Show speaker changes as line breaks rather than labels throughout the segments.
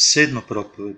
Sedma propoved.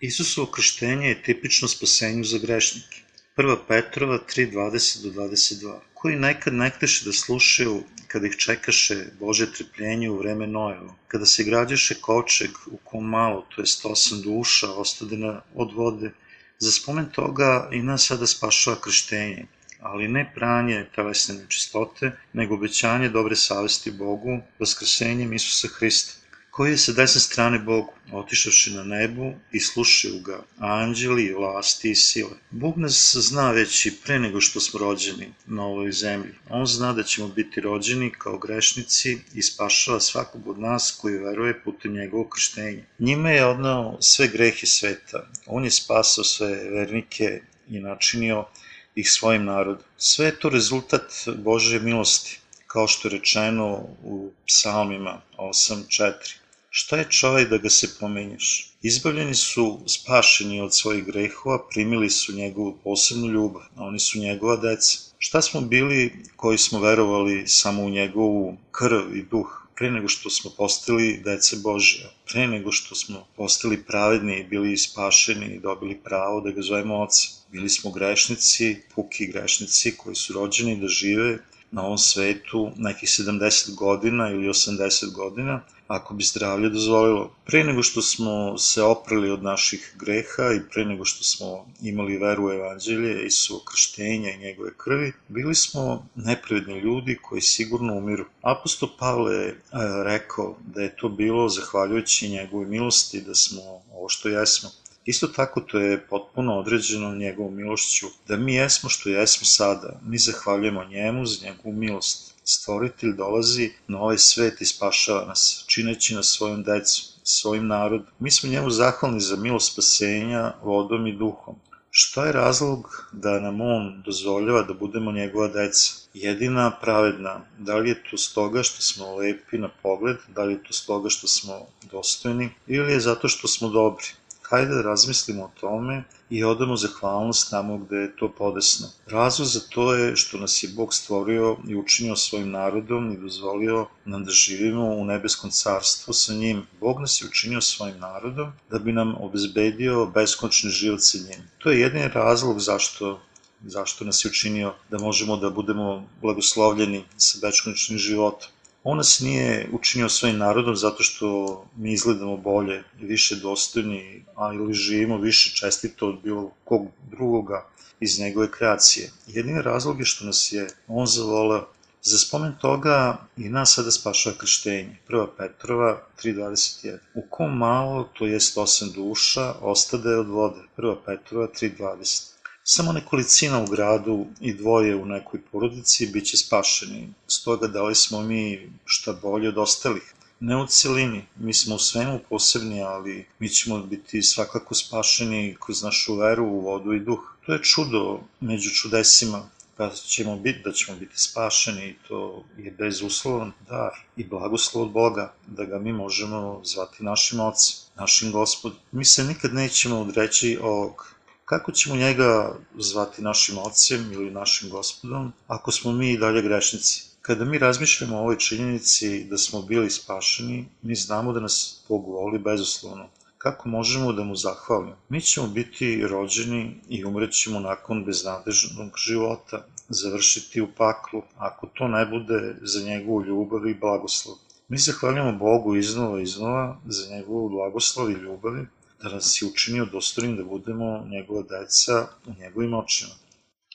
Isusovo krštenje je tipično spasenju za grešnike. 1. Petrova 3.20 do 22. Koji nekad nekteše da slušaju kada ih čekaše Bože trpljenje u vreme Nojevo, kada se građaše kočeg u kom malo, to jest osam duša, ostadena od vode, za spomen toga i nas sada spašava krštenje, ali ne pranje telesne nečistote, nego obećanje dobre savesti Bogu, vaskrsenjem Isusa Hrista koji je sa desne strane Bogu, otišavši na nebu i slušaju ga anđeli, vlasti i sile. Bog nas zna već i pre nego što smo rođeni na ovoj zemlji. On zna da ćemo biti rođeni kao grešnici i spašava svakog od nas koji veruje putem njegovog krštenja. Njime je odnao sve grehe sveta. On je spasao sve vernike i načinio ih svojim narodom. Sve je to rezultat Bože milosti kao što je rečeno u psalmima 8.4. Šta je čovjek da ga se pomenjaš? Izbavljeni su spašeni od svojih grehova, primili su njegovu posebnu ljubav, a oni su njegova deca. Šta smo bili koji smo verovali samo u njegovu krv i duh? pre nego što smo postali dece Božje, pre nego što smo postali pravedni i bili spašeni i dobili pravo da ga zovemo oca. Bili smo grešnici, puki grešnici koji su rođeni da žive na ovom svetu nekih 70 godina ili 80 godina, ako bi zdravlje dozvolilo. Pre nego što smo se oprali od naših greha i pre nego što smo imali veru u evanđelje i su krštenja i njegove krvi, bili smo nepravedni ljudi koji sigurno umiru. Apostol Pavle je rekao da je to bilo zahvaljujući njegove milosti da smo ovo što jesmo. Isto tako to je potpuno određeno njegovom milošću, da mi jesmo što jesmo sada, mi zahvaljujemo njemu za njegovu milost. Stvoritelj dolazi na ovaj svet i spašava nas, čineći nas svojom decom, svojim narodom. Mi smo njemu zahvalni za milost spasenja vodom i duhom. Šta je razlog da nam on dozvoljava da budemo njegova deca? Jedina pravedna, da li je to stoga što smo lepi na pogled, da li je to stoga što smo dostojni ili je zato što smo dobri? Hajde da razmislimo o tome i odamo zahvalnost tamo gde je to podesno. Razlog za to je što nas je Bog stvorio i učinio svojim narodom i dozvolio nam da živimo u nebeskom carstvu sa njim. Bog nas je učinio svojim narodom da bi nam obezbedio beskonačni život sa njim. To je jedini razlog zašto zašto nas je učinio da možemo da budemo blagoslovljeni sa beskonačnim životom. On nas nije učinio svojim narodom zato što mi izgledamo bolje i više dostojni, ali živimo više čestito od bilo kog drugoga iz njegove kreacije. Jedini razlog je što nas je on zavoleo. Za spomen toga i nas sada spašava krštenje. 1. Petrova 3.21. U kom malo, to jest osam duša, ostade od vode. 1. Petrova 3.20. Samo nekolicina u gradu i dvoje u nekoj porodici biće spašeni. Stoga da li smo mi šta bolje od ostalih? Ne u celini, mi smo u svemu posebni, ali mi ćemo biti svakako spašeni kroz našu veru u vodu i duh. To je čudo među čudesima, pa ćemo biti, da ćemo biti spašeni i to je bezuslovan dar i blagoslov od Boga, da ga mi možemo zvati našim ocem, našim gospodom. Mi se nikad nećemo odreći ovog Kako ćemo njega zvati našim ocem ili našim gospodom, ako smo mi i dalje grešnici? Kada mi razmišljamo o ovoj činjenici da smo bili spašeni, mi znamo da nas Bog voli bezuslovno. Kako možemo da mu zahvalimo? Mi ćemo biti rođeni i umrećemo nakon beznadežnog života, završiti u paklu, ako to ne bude za njegovu ljubav i blagoslov. Mi zahvaljamo Bogu iznova i iznova za njegovu blagoslov i ljubavi, da nas je učinio dostojnim da budemo njegova deca u njegovim očima.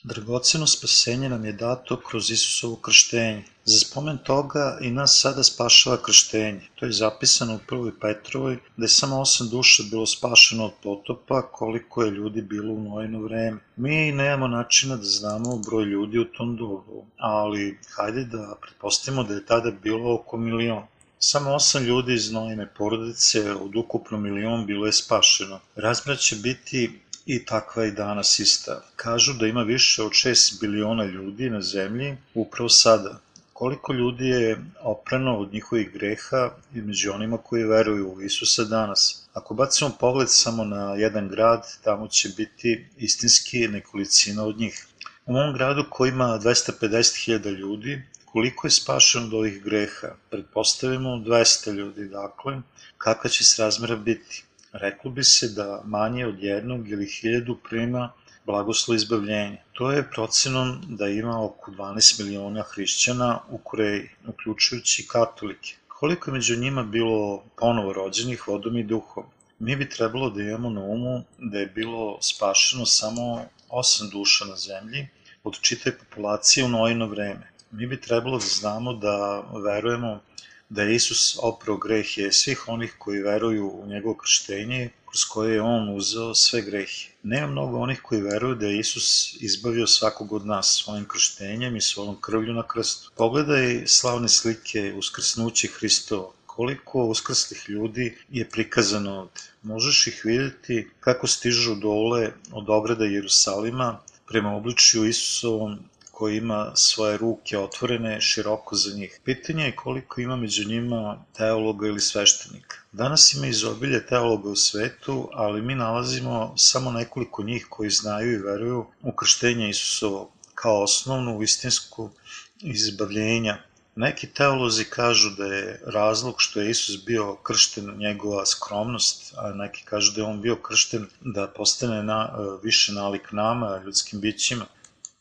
Dragoceno spasenje nam je dato kroz Isusovo krštenje. Za spomen toga i nas sada spašava krštenje. To je zapisano u prvoj Petrovoj, da je samo osam duša bilo spašeno od potopa, koliko je ljudi bilo u nojeno vreme. Mi nemamo načina da znamo broj ljudi u tom dobu, ali hajde da pretpostavimo da je tada bilo oko milion. Samo osam ljudi iz Nojine porodice od ukupno milion bilo je spašeno. Razmera će biti i takva i danas ista. Kažu da ima više od 6 biliona ljudi na zemlji upravo sada. Koliko ljudi je oprano od njihovih greha i među onima koji veruju u Isusa danas. Ako bacimo pogled samo na jedan grad, tamo će biti istinski nekolicina od njih. U mom gradu koji ima 250.000 ljudi, koliko je spašeno od ovih greha? Pretpostavimo 200 ljudi, dakle, kakva će se razmera biti? Reklo bi se da manje od jednog ili hiljadu prima blagoslov izbavljenja. To je procenom da ima oko 12 miliona hrišćana u Koreji, uključujući katolike. Koliko je među njima bilo ponovo rođenih vodom i duhom? Mi bi trebalo da imamo na umu da je bilo spašeno samo osam duša na zemlji od čitave populacije u nojno vreme. Mi bi trebalo da znamo da verujemo da je Isus oprao grehe svih onih koji veruju u njegovo krštenje kroz koje je on uzeo sve grehe. Nema mnogo onih koji veruju da je Isus izbavio svakog od nas svojim krštenjem i svojom krvlju na krstu. Pogledaj slavne slike uskrsnuće Hristova koliko uskrslih ljudi je prikazano ovde. Možeš ih videti kako stižu dole od ograda Jerusalima prema obličju Isusovom koji ima svoje ruke otvorene široko za njih. Pitanje je koliko ima među njima teologa ili sveštenika. Danas ima izobilje teologa u svetu, ali mi nalazimo samo nekoliko njih koji znaju i veruju u krštenje Isusovo kao osnovnu istinsku izbavljenja Neki teolozi kažu da je razlog što je Isus bio kršten njegova skromnost, a neki kažu da je on bio kršten da postane na, više nalik nama, ljudskim bićima.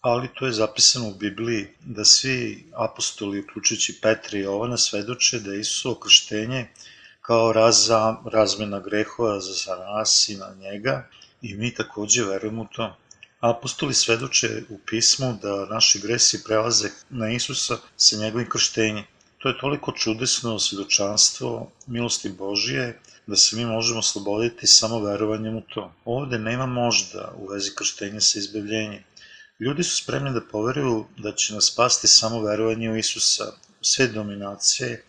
Ali to je zapisano u Bibliji da svi apostoli, uključujući Petra i Jovana, svedoče da je Isusovo krštenje kao raza, razmena grehova za nas i na njega i mi takođe verujemo u to. Apostoli svedoče u pismu da naši gresi prelaze na Isusa sa njegovim krštenjem. To je toliko čudesno svedočanstvo milosti Božije da se mi možemo sloboditi samo verovanjem u to. Ovde nema možda u vezi krštenja sa izbavljenjem. Ljudi su spremni da poveruju da će nas spasti samo verovanje u Isusa. Sve dominacije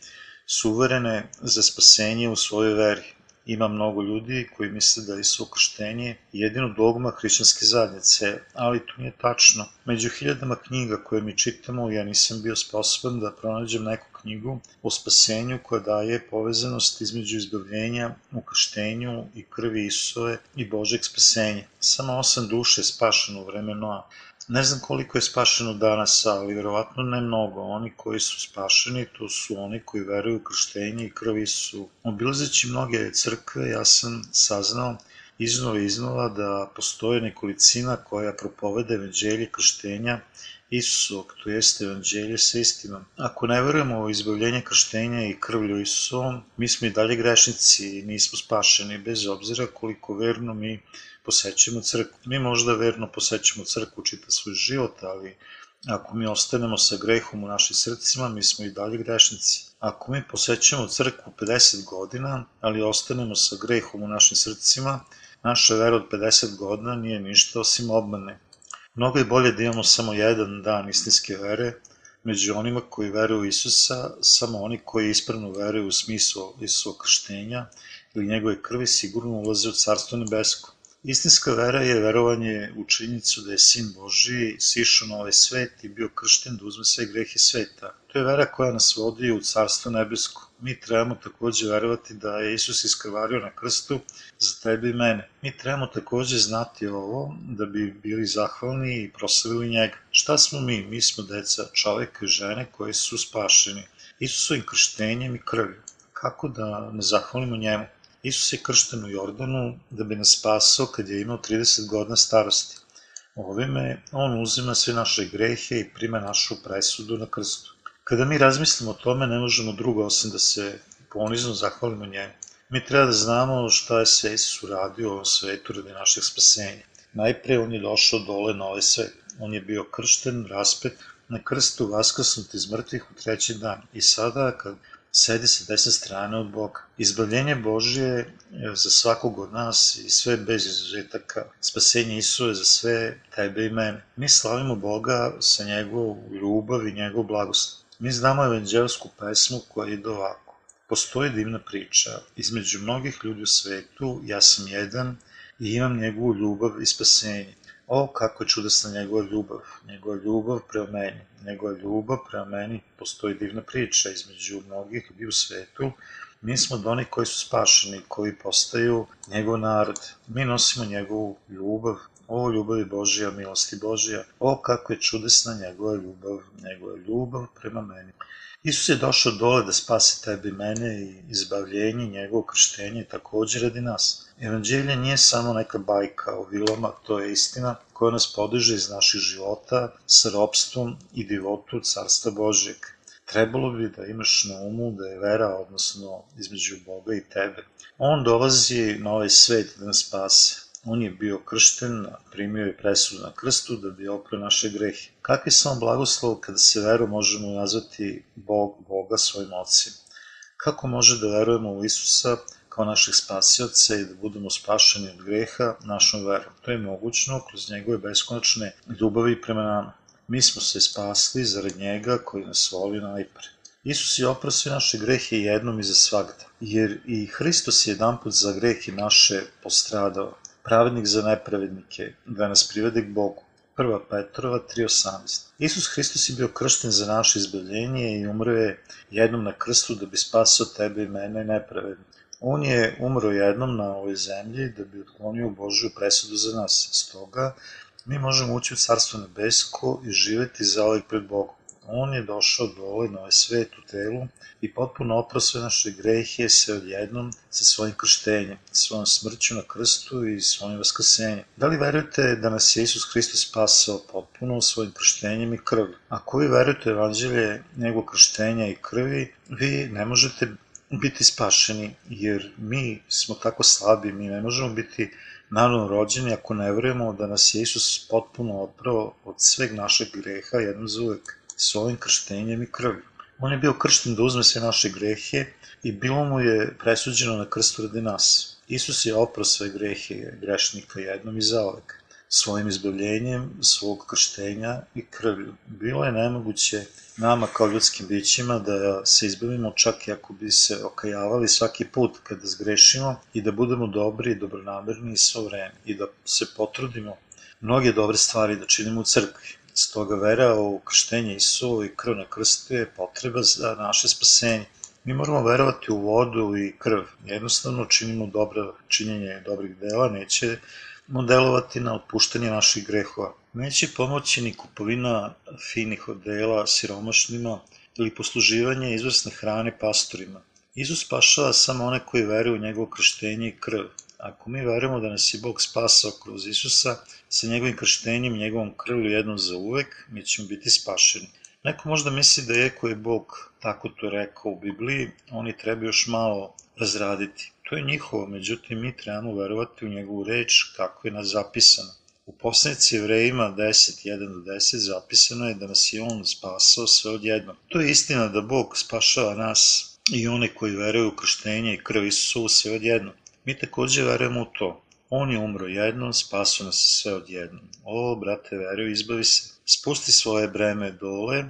su uverene za spasenje u svojoj veri. Ima mnogo ljudi koji misle da je svo krštenje jedino dogma hrišćanske zajednice, ali to nije tačno. Među hiljadama knjiga koje mi čitamo, ja nisam bio sposoban da pronađem neku knjigu o spasenju koja daje povezanost između izbavljenja u krštenju i krvi Isove i Božeg spasenja. Samo osam duše je spašeno u vreme Noa. Ne znam koliko je spašeno danas, ali verovatno ne mnogo. Oni koji su spašeni, to su oni koji veruju u krštenje i krvi su. Obilazeći mnoge crkve, ja sam saznao iznova i iznova da postoje nekolicina koja propovede evanđelje krštenja Isusovog, to jeste evanđelje sa istinom. Ako ne verujemo u izbavljenje krštenja i krvlju Isusovom, mi smo i dalje grešnici i nismo spašeni, bez obzira koliko verno mi posećujemo crkvu. Mi možda verno posećujemo crkvu čita svoj život, ali ako mi ostanemo sa grehom u našim srcima, mi smo i dalje grešnici. Ako mi posećujemo crkvu 50 godina, ali ostanemo sa grehom u našim srcima, naša vera od 50 godina nije ništa osim obmane. Mnogo je bolje da imamo samo jedan dan istinske vere, među onima koji veruju u Isusa, samo oni koji ispravno veruju u smislu Isusovog krštenja ili njegove krvi sigurno ulaze u Carstvo nebesko. Istinska vera je verovanje u činjenicu da je Sin Boži sišao na ovaj svet i bio kršten da uzme sve grehe sveta. To je vera koja nas vodi u Carstvo nebesko. Mi trebamo takođe verovati da je Isus iskrvario na krstu za tebe i mene. Mi trebamo takođe znati ovo da bi bili zahvalni i proslavili njega. Šta smo mi? Mi smo deca čoveka i žene koji su spašeni Isusovim krštenjem i krvju. Kako da ne zahvalimo njemu? Isus je kršten u Jordanu da bi nas spasao kad je imao 30 godina starosti. Ovime on uzima sve naše grehe i prima našu presudu na krstu. Kada mi razmislimo o tome, ne možemo drugo osim da se ponizno zahvalimo njemu. Mi treba da znamo šta je sve Isus uradio u ovom svetu radi našeg spasenja. Najpre on je došao dole na ovaj svet. On je bio kršten, raspet, na krstu vaskrsnut iz mrtvih u treći dan. I sada, kad sedi sa desne strane od Boga. Izbavljenje Božje je za svakog od nas i sve bez izuzetaka. Spasenje Isu je za sve tebe i mene. Mi slavimo Boga sa njegovom ljubav i njegov blagoslov. Mi znamo evanđelsku pesmu koja ide ovako. Postoji divna priča. Između mnogih ljudi u svetu ja sam jedan i imam njegovu ljubav i spasenje. O, kako je čudesna njegova ljubav, njegova ljubav prema meni, njegova ljubav prema meni, postoji divna priča između mnogih ljudi u svetu, mi smo od onih koji su spašeni, koji postaju njegov narod. Mi nosimo njegovu ljubav O ljubavi Božija, milosti Božija, o kako je čudesna njegova ljubav, njegova ljubav prema meni. Isus je došao dole da spase tebe i mene i izbavljenje, njegovo krštenje je takođe radi nas. Evanđelje nije samo neka bajka o vilama, to je istina koja nas podiže iz naših života sa robstvom i divotu Carstva Božijeg. Trebalo bi da imaš na umu da je vera, odnosno između Boga i tebe. On dolazi na ovaj svet da nas spase. On je bio kršten, primio je presudu na krstu da bi oprao naše grehe. Kakvi samo blagoslov kada se veru možemo nazvati Bog, Boga svojim ocim? Kako može da verujemo u Isusa kao naših spasioca i da budemo spašeni od greha našom verom? To je mogućno kroz njegove beskonačne ljubavi prema nama. Mi smo se spasli zarad njega koji nas voli najpre. Isus je oprao sve naše grehe jednom i za svakda, jer i Hristos je jedan put za grehe naše postradao pravednik za nepravednike, da nas privede k Bogu. 1. Petrova 3.18 Isus Hristos je bio kršten za naše izbavljenje i umro je jednom na krstu da bi spasao tebe i mene nepravedni. On je umro jednom na ovoj zemlji da bi otklonio Božju presudu za nas. Stoga mi možemo ući u Carstvo nebesko i živeti zaovek pred Bogom. On je došao dole na ovaj svet u telu i potpuno oprao sve naše grehe se odjednom sa svojim krštenjem, svojom smrću na krstu i svojim vaskrsenjem. Da li verujete da nas je Isus Hristos spasao potpuno svojim krštenjem i krvlju? Ako vi verujete evanđelje njegov krštenja i krvi, vi ne možete biti spašeni, jer mi smo tako slabi, mi ne možemo biti naravno rođeni ako ne verujemo da nas je Isus potpuno oprao od sveg našeg greha jednom za uvek svojim krštenjem i krvlju. On je bio kršten da uzme sve naše grehe i bilo mu je presuđeno na krstu radi nas. Isus je oprao sve grehe grešnika jednom i zaovek, svojim izbavljenjem, svog krštenja i krvlju. Bilo je nemoguće nama kao ljudskim bićima da se izbavimo čak i ako bi se okajavali svaki put kada zgrešimo i da budemo dobri i dobronamerni svo vreme i da se potrudimo mnoge dobre stvari da činimo u crkvi. Stoga vera u krštenje Isuo i krv na krstu je potreba za naše spasenje. Mi moramo verovati u vodu i krv. Jednostavno činimo dobro činjenje dobrih dela, neće modelovati na otpuštanje naših grehova. Neće pomoći ni kupovina finih odela siromašnima ili posluživanje izvrsne hrane pastorima. Isus spašava samo one koji veruju u njegovo krštenje i krv. Ako mi verujemo da nas je Bog spasao kroz Isusa, sa njegovim krštenjem, njegovom krvlju jednom za uvek, mi ćemo biti spašeni. Neko možda misli da je ko je Bog tako to rekao u Bibliji, oni treba još malo razraditi. To je njihovo, međutim mi trebamo verovati u njegovu reč kako je nas zapisano. U poslanici Evrejima 10.1 do 10 zapisano je da nas je On spasao sve odjedno. To je istina da Bog spašava nas i one koji veruju u krštenje i krv Isusovu sve odjedno. Mi takođe verujemo u to. On je umro jednom, spaso nas sve odjednom. O, brate, veruj, izbavi se. Spusti svoje breme dole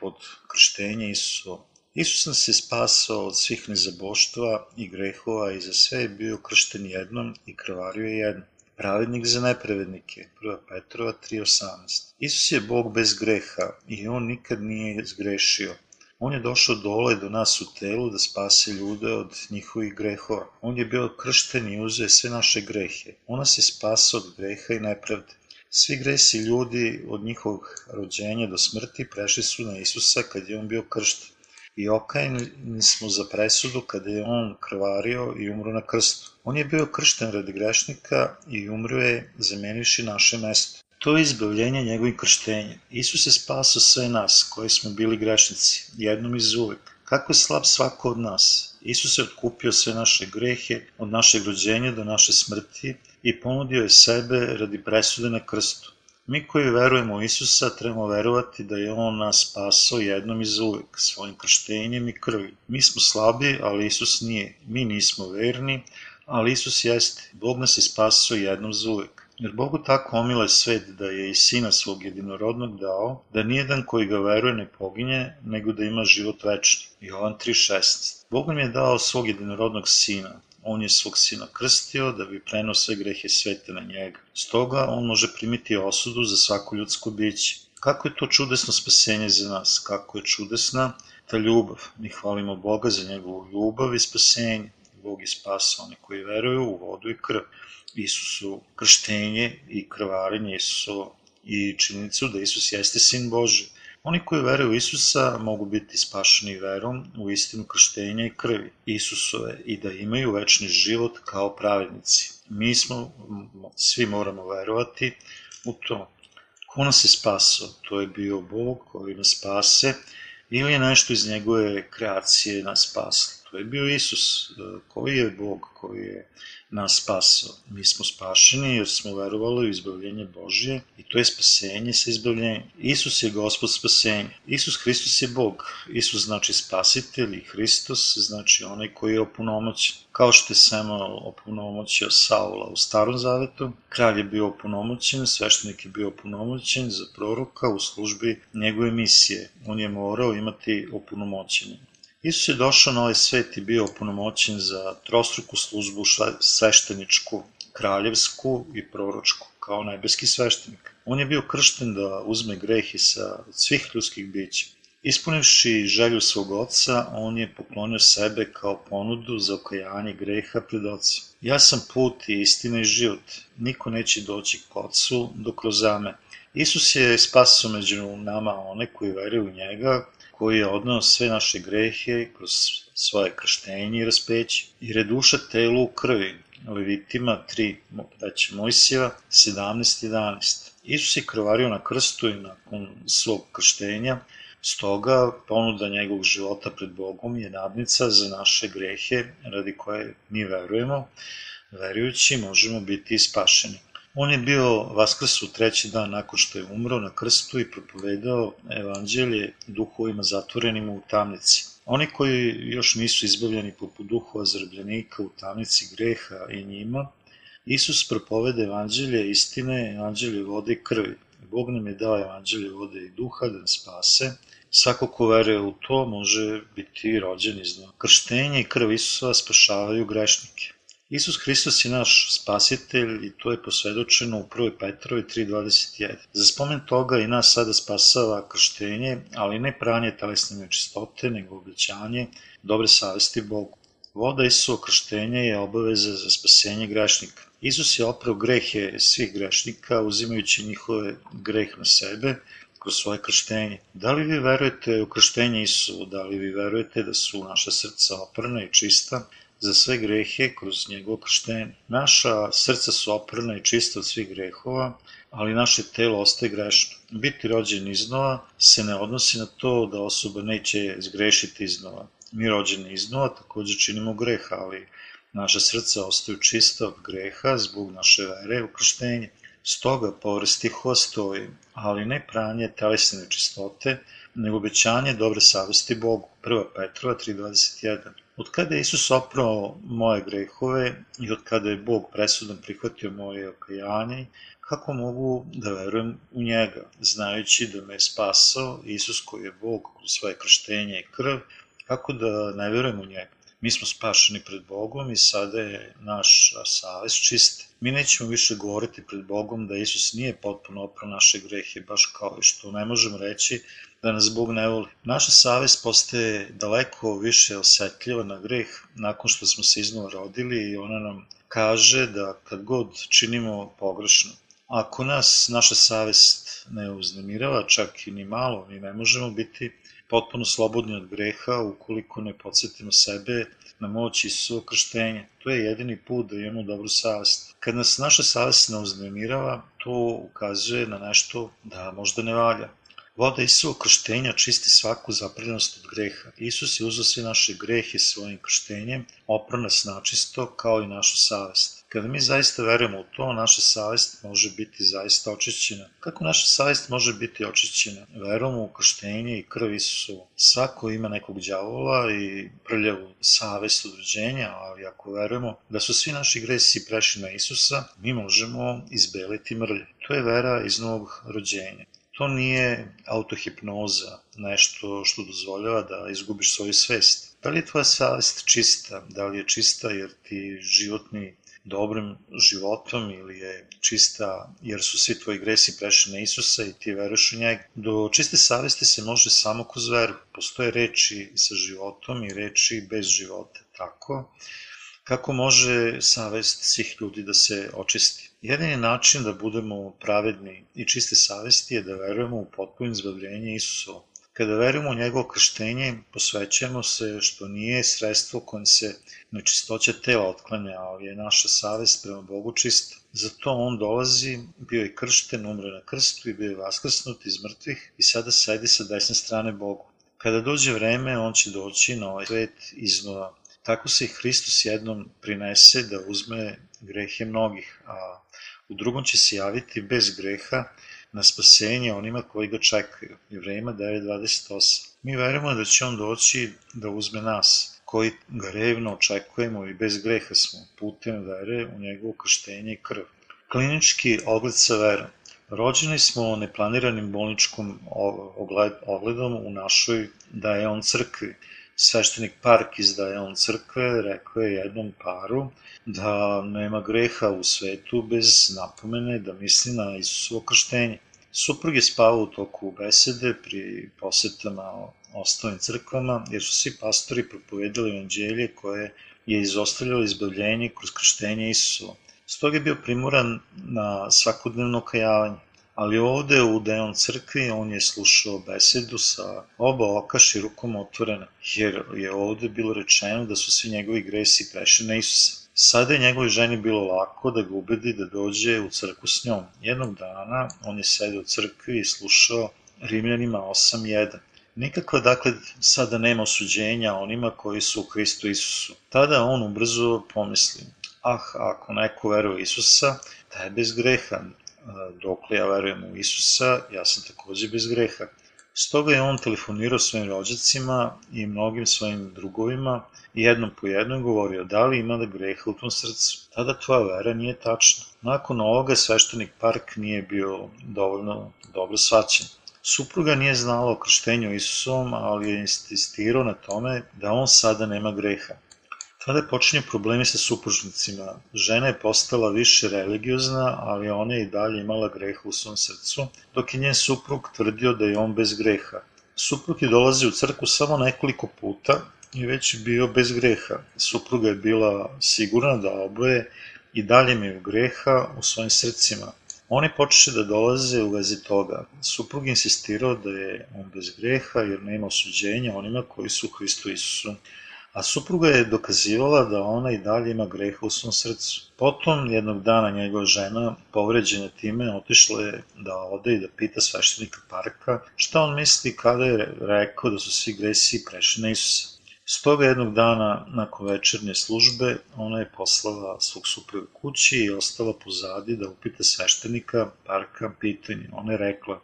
pod krštenje Isusovo. Isus nas je spasao od svih nezaboštva i grehova i za sve je bio kršten jednom i krvario je jednom. Pravednik za nepravednike, 1. Petrova 3.18. Isus je Bog bez greha i on nikad nije zgrešio. On je došao dole do nas u telu da spase ljude od njihovih grehova. On je bio kršten i uzeo sve naše grehe. On nas je spasao od greha i nepravde. Svi gresi ljudi od njihovog rođenja do smrti prešli su na Isusa kad je on bio kršten. I okajni smo za presudu kada je on krvario i umro na krstu. On je bio kršten radi grešnika i umro je zamenivši naše mesto. To je izbavljenje njegovim krštenjem. Isus je spasao sve nas, koji smo bili grešnici, jednom iz uvek. Kako je slab svako od nas? Isus je otkupio sve naše grehe, od našeg rođenja do naše smrti i ponudio je sebe radi presude na krstu. Mi koji verujemo u Isusa trebamo verovati da je On nas spasao jednom iz uvek, svojim krštenjem i krvi. Mi smo slabi, ali Isus nije. Mi nismo verni, ali Isus jeste. Bog nas je spasao jednom za uvek. Jer Bogu tako omile svet da je i sina svog jedinorodnog dao, da nijedan koji ga veruje ne poginje, nego da ima život večni. Jovan 3.16 Bog nam je dao svog jedinorodnog sina, on je svog sina krstio da bi prenao sve grehe sveta na njega. Stoga on može primiti osudu za svako ljudsko biće. Kako je to čudesno spasenje za nas, kako je čudesna ta ljubav. Mi hvalimo Boga za njegovu ljubav i spasenje. Bog je spasao one koji veruju u vodu i krv. Isusu krštenje i krvarenje Isusu i činjenicu da Isus jeste sin Boži. Oni koji veruju u Isusa mogu biti spašeni verom u istinu krštenja i krvi Isusove i da imaju večni život kao pravednici. Mi smo, svi moramo verovati u to. Ko nas je spasao? To je bio Bog koji nas spase ili je nešto iz njegove kreacije nas spaslo. To je bio Isus, koji je Bog koji je nas spasao. Mi smo spašeni jer smo verovali u izbavljenje Božje i to je spasenje sa izbavljenjem. Isus je gospod spasenja. Isus Hristos je Bog. Isus znači spasitelj i Hristos znači onaj koji je opunomoćen. Kao što je Samuel opunomoćio Saula u starom zavetu, kralj je bio opunomoćen, sveštenik je bio opunomoćen za proroka u službi njegove misije. On je morao imati opunomoćenje. Isus je došao na ovaj svet i bio opunomoćen za trostruku službu svešteničku, kraljevsku i proročku, kao nebeski sveštenik. On je bio kršten da uzme grehi sa svih ljudskih bića. Ispunivši želju svog oca, on je poklonio sebe kao ponudu za okajanje greha pred ocem. Ja sam put i istina i život. Niko neće doći k ocu do kroz me. Isus je spasao među nama one koji veruju u njega, koji je odnao sve naše grehe kroz svoje krštenje i raspeće, jer je duša telu u krvi, Levitima 3, reći Mojsijeva 17.11. Isus je krvario na krstu i nakon svog krštenja, stoga ponuda njegovog života pred Bogom je nadnica za naše grehe radi koje mi verujemo, verujući možemo biti spašeni. On je bio vaskrs u treći dan nakon što je umro na krstu i propovedao evanđelje duhovima zatvorenima u tamnici. Oni koji još nisu izbavljeni poput duhova zarbljenika u tamnici greha i njima, Isus propovede evanđelje istine, evanđelje vode i krvi. Bog nam je dao evanđelje vode i duha da nas spase. Svako ko veruje u to može biti rođen iznova. Krštenje i krv Isusa spašavaju grešnike. Isus Hristos je naš spasitelj i to je posvedočeno u 1. Petrovi 3.21. Za spomen toga i nas sada spasava krštenje, ali ne pranje telesne nečistote, nego obećanje dobre savesti Bogu. Voda Isuo krštenje je obaveza za spasenje grešnika. Isus je oprao grehe svih grešnika, uzimajući njihove greh na sebe, kroz svoje krštenje. Da li vi verujete u krštenje Isusu? Da li vi verujete da su naša srca oprna i čista? Za sve grehe kroz njegovo krštenje. Naša srca su oprana i čista od svih grehova, ali naše telo ostaje grešno. Biti rođen iznova se ne odnosi na to da osoba neće zgrešiti iznova. Mi rođeni iznova takođe činimo greha, ali naša srca ostaju čista od greha zbog naše vere u krštenje. Stoga, povrst stihova stoji, ali ne pranje telesne nečistote, nego obećanje dobre savesti Bogu. 1. Petrova 3.21 Od kada je Isus oprao moje grehove i od kada je Bog presudan prihvatio moje okajanje, kako mogu da verujem u njega, znajući da me je spasao Isus koji je Bog kroz svoje krštenje i krv, kako da ne verujem u njega. Mi smo spašeni pred Bogom i sada je naš savest čist. Mi nećemo više govoriti pred Bogom da Isus nije potpuno oprao naše grehe, baš kao i što ne možemo reći da nas Bog ne voli. Naša savest postaje daleko više osetljiva na greh nakon što smo se iznova rodili i ona nam kaže da kad god činimo pogrešno, ako nas naša savest ne uznemirava čak i ni malo, mi ne možemo biti potpuno slobodni od greha ukoliko ne podsjetimo sebe na moć Isusova krštenja. To je jedini put da imamo dobru savest. Kad nas naša savest ne uznemirava, to ukazuje na nešto da možda ne valja. Voda Isusovog krštenja čisti svaku zaprljenost od greha. Isus je uzao sve naše grehe svojim krštenjem, opra nas načisto kao i našu savest. Kada mi zaista verujemo u to, naša savest može biti zaista očišćena. Kako naša savest može biti očišćena? Verujemo u krštenje i krv Isusovu. Svako ima nekog đavola i prljavu savest od rođenja, ali ako verujemo da su svi naši gresi prešli na Isusa, mi možemo izbeliti mrlje. To je vera iz novog rođenja. To nije autohipnoza, nešto što dozvoljava da izgubiš svoju svest. Da li je tvoja savest čista? Da li je čista jer ti životni dobrim životom ili je čista jer su svi tvoji gresi prešli na Isusa i ti veruješ u njega. Do čiste savesti se može samo kroz veru. Postoje reči sa životom i reči bez života. Tako, Kako može savest svih ljudi da se očisti? Jedini način da budemo pravedni i čiste savesti je da verujemo u potpuno izbavljenje Isusovo. Kada verujemo u njegovo krštenje, posvećujemo se što nije sredstvo kojim se nečistoća tela otklanja, ali je naša savest prema Bogu čista. Zato on dolazi, bio je kršten, umre na krstu i bio je vaskrsnut iz mrtvih i sada sedi sa desne strane Bogu. Kada dođe vreme, on će doći na ovaj svet iznova. Tako se i Hristos jednom prinese da uzme grehe mnogih, a u drugom će se javiti bez greha na spasenje onima koji ga čekaju. Jevrejima 9.28. Mi verujemo da će on doći da uzme nas, koji ga revno očekujemo i bez greha smo, putem vere u njegovo krštenje i krv. Klinički ogled sa verom. Rođeni smo neplaniranim bolničkom ogledom u našoj da je on crkvi. Sveštenik Park iz da je on crkve rekao je jednom paru da nema greha u svetu bez napomene da misli na Isusovo krštenje. Suprug je spavao u toku besede pri posetama ostalim crkvama, jer su svi pastori propovedali evanđelje koje je izostavljalo izbavljenje kroz krštenje Isusovo. Stoga je bio primoran na svakodnevno kajavanje. Ali ovde u Deon crkvi on je slušao besedu sa oba oka širokom otvorena, jer je ovde bilo rečeno da su svi njegovi gresi prešli na Isusa. Sada je njegovoj ženi bilo lako da ga ubedi da dođe u crkvu s njom. Jednog dana on je sedeo u crkvi i slušao Rimljanima 8.1. Nikakva, dakle, sada nema osuđenja onima koji su u Hristu Isusu. Tada on ubrzo pomisli, ah, ako neko veruje Isusa, da je bez greha, dokle ja verujem u Isusa, ja sam takođe bez greha. Stoga je on telefonirao svojim rođacima i mnogim svojim drugovima i jednom po jednom govorio da li ima da greha u tom srcu. Tada tvoja vera nije tačna. Nakon ovoga sveštenik Park nije bio dovoljno dobro svaćen. Supruga nije znala o krštenju Isusovom, ali je insistirao na tome da on sada nema greha. Tada počinju problemi sa supružnicima. Žena je postala više religiozna, ali ona je i dalje imala greha u svom srcu, dok je njen suprug tvrdio da je on bez greha. Suprug je dolazio u crku samo nekoliko puta i već bio bez greha. Supruga je bila sigurna da oboje i dalje imaju greha u svojim srcima. Oni počeše da dolaze u vezi toga. Suprug insistirao da je on bez greha jer nema osuđenja onima koji su u Hristu Isusu a supruga je dokazivala da ona i dalje ima greha u svom srcu. Potom, jednog dana, njegova žena, povređena time, otišla je da ode i da pita sveštenika parka šta on misli kada je rekao da su svi gresi prešli na Isusa. Stoga jednog dana, nakon večernje službe, ona je poslala svog supruga kući i ostala pozadi da upita sveštenika parka pitanje. Ona je rekla,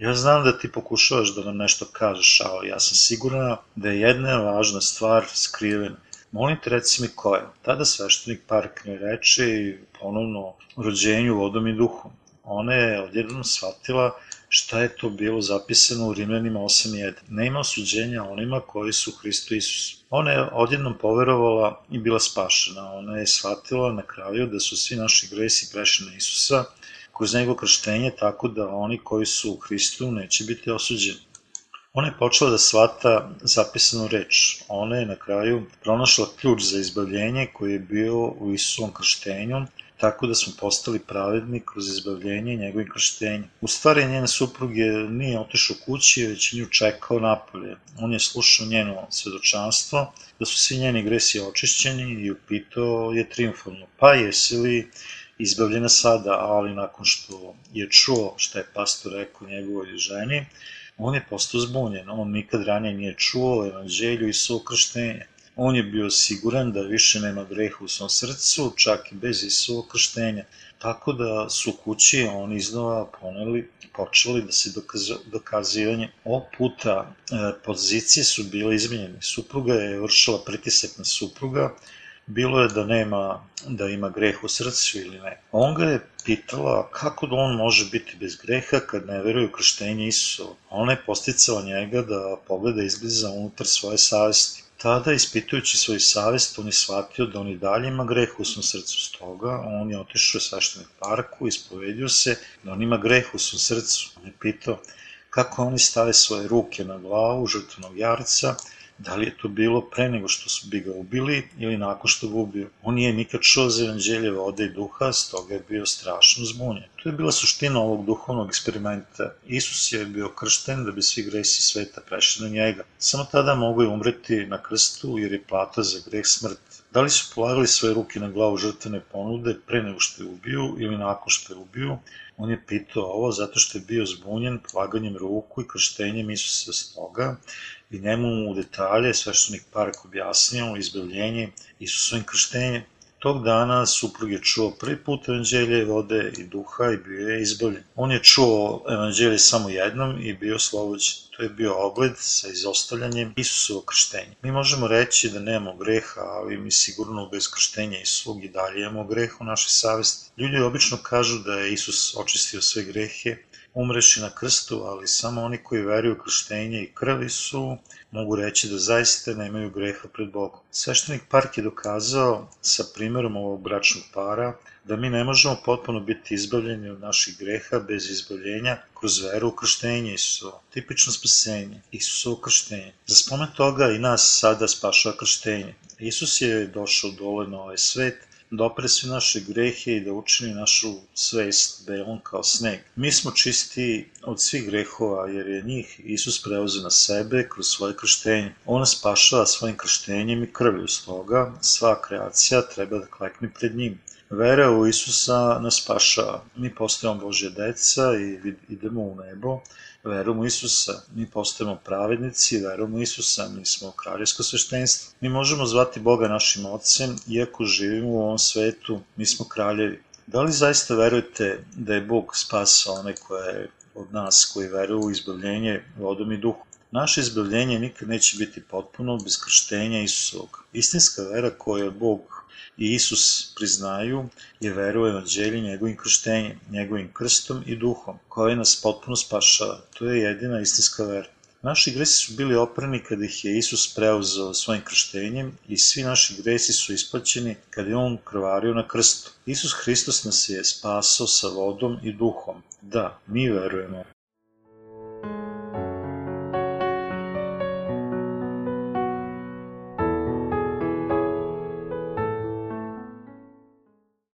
Ja znam da ti pokušavaš da nam nešto kažeš, ali ja sam sigurna da je jedna važna stvar skrivena. Molim te reci mi koja. Tada sveštenik Park ne reče ponovno rođenju vodom i duhom. Ona je odjednom shvatila šta je to bilo zapisano u Rimljanima 8.1. Ne ima osuđenja onima koji su Hristo Isus. Ona je odjednom poverovala i bila spašena. Ona je shvatila na kraju da su svi naši gresi prešli na Isusa kroz njegov krštenje tako da oni koji su u Hristu neće biti osuđeni. Ona je počela da svata zapisanu reč. Ona je na kraju pronašla ključ za izbavljenje koji je bio u Isusovom krštenju, tako da smo postali pravedni kroz izbavljenje njegovim krštenjem. U stvari, njen suprug je nije otišao kući, već nju čekao napolje. On je slušao njeno svedočanstvo, da su svi njeni gresi očišćeni i upitao je triumfalno, pa jesi li izbavljena sada, ali nakon što je čuo šta je pastor rekao njegovoj ženi, on je postao zbunjen. On nikad ranije nije čuo evanđelju i svo krštenje. On je bio siguran da više nema greha u svom srcu, čak i bez Isuo krštenja. Tako da su kući oni iznova poneli, počeli da se dokaz, dokazivanje. Ovog puta e, pozicije su bile izmenjene. Supruga je vršila pritisak na supruga, bilo je da nema, da ima greh u srcu ili ne. On ga je pitala kako da on može biti bez greha kad ne veruje u krštenje Isusovo. Ona je posticala njega da pogleda izgliza unutar svoje savesti. Tada, ispitujući svoju savest, on je shvatio da on i dalje ima greh u svom srcu. Stoga, on je otišao u sveštenog parku, ispovedio se da on ima greh u svom srcu. On je pitao kako oni stave svoje ruke na glavu žrtvenog jarca, Da li je to bilo pre nego što su bi ga ubili ili nakon što ga ubio? On nije nikad čuo za evanđelje vode i duha, stoga je bio strašno zbunjen. To je bila suština ovog duhovnog eksperimenta. Isus je bio kršten da bi svi gresi sveta prešli na njega. Samo tada mogu je umreti na krstu jer je plata za greh smrt. Da li su polagali svoje ruke na glavu žrtvene ponude pre nego što je ubiju ili nakon što je ubiju? On je pitao ovo zato što je bio zbunjen polaganjem ruku i krštenjem Isusa stoga i njemu u detalje sveštenik Park objasnio izbavljenje Isusovim krštenjem. Tog dana suprug je čuo prvi put evanđelje vode i duha i bio je izbavljen. On je čuo evanđelje samo jednom i bio slobođen. To je bio ogled sa izostavljanjem Isusovog krštenja. Mi možemo reći da nemamo greha, ali mi sigurno bez krštenja Isusovog i dalje imamo greh u našoj savesti. Ljudi obično kažu da je Isus očistio sve grehe, umreši na krstu, ali samo oni koji veruju krštenje i krvi su, mogu reći da zaista nemaju greha pred Bogom. Sveštenik Park je dokazao sa primjerom ovog bračnog para da mi ne možemo potpuno biti izbavljeni od naših greha bez izbavljenja kroz veru u krštenje Isusovo. Tipično spasenje, Isusovo krštenje. Za spomen toga i nas sada spašava krštenje. Isus je došao dole na ovaj svet da opre sve naše grehe i da učini našu svest belom kao sneg. Mi smo čisti od svih grehova jer je njih Isus preuzeo na sebe kroz svoje krštenje. On spašava svojim krštenjem i krvlju, stoga sva kreacija treba da klekne pred njim. Vera u Isusa nas spašava. Mi postajemo Božje deca i idemo u nebo, verom u Isusa, mi postajemo pravednici, verom u Isusa, mi smo kraljevsko sveštenstvo. Mi možemo zvati Boga našim ocem, iako živimo u ovom svetu, mi smo kraljevi. Da li zaista verujete da je Bog spasao one koje od nas koji veruju u izbavljenje vodom i duhom? Naše izbavljenje nikad neće biti potpuno bez krštenja Isusovog. Istinska vera koju Bog i Isus priznaju je veru u evanđelje njegovim krštenjem, njegovim krstom i duhom, koji nas potpuno spašava. To je jedina istinska vera. Naši gresi su bili oprani kada ih je Isus preuzeo svojim krštenjem i svi naši gresi su isplaćeni kada je On krvario na krstu. Isus Hristos nas je spasao sa vodom i duhom. Da, mi verujemo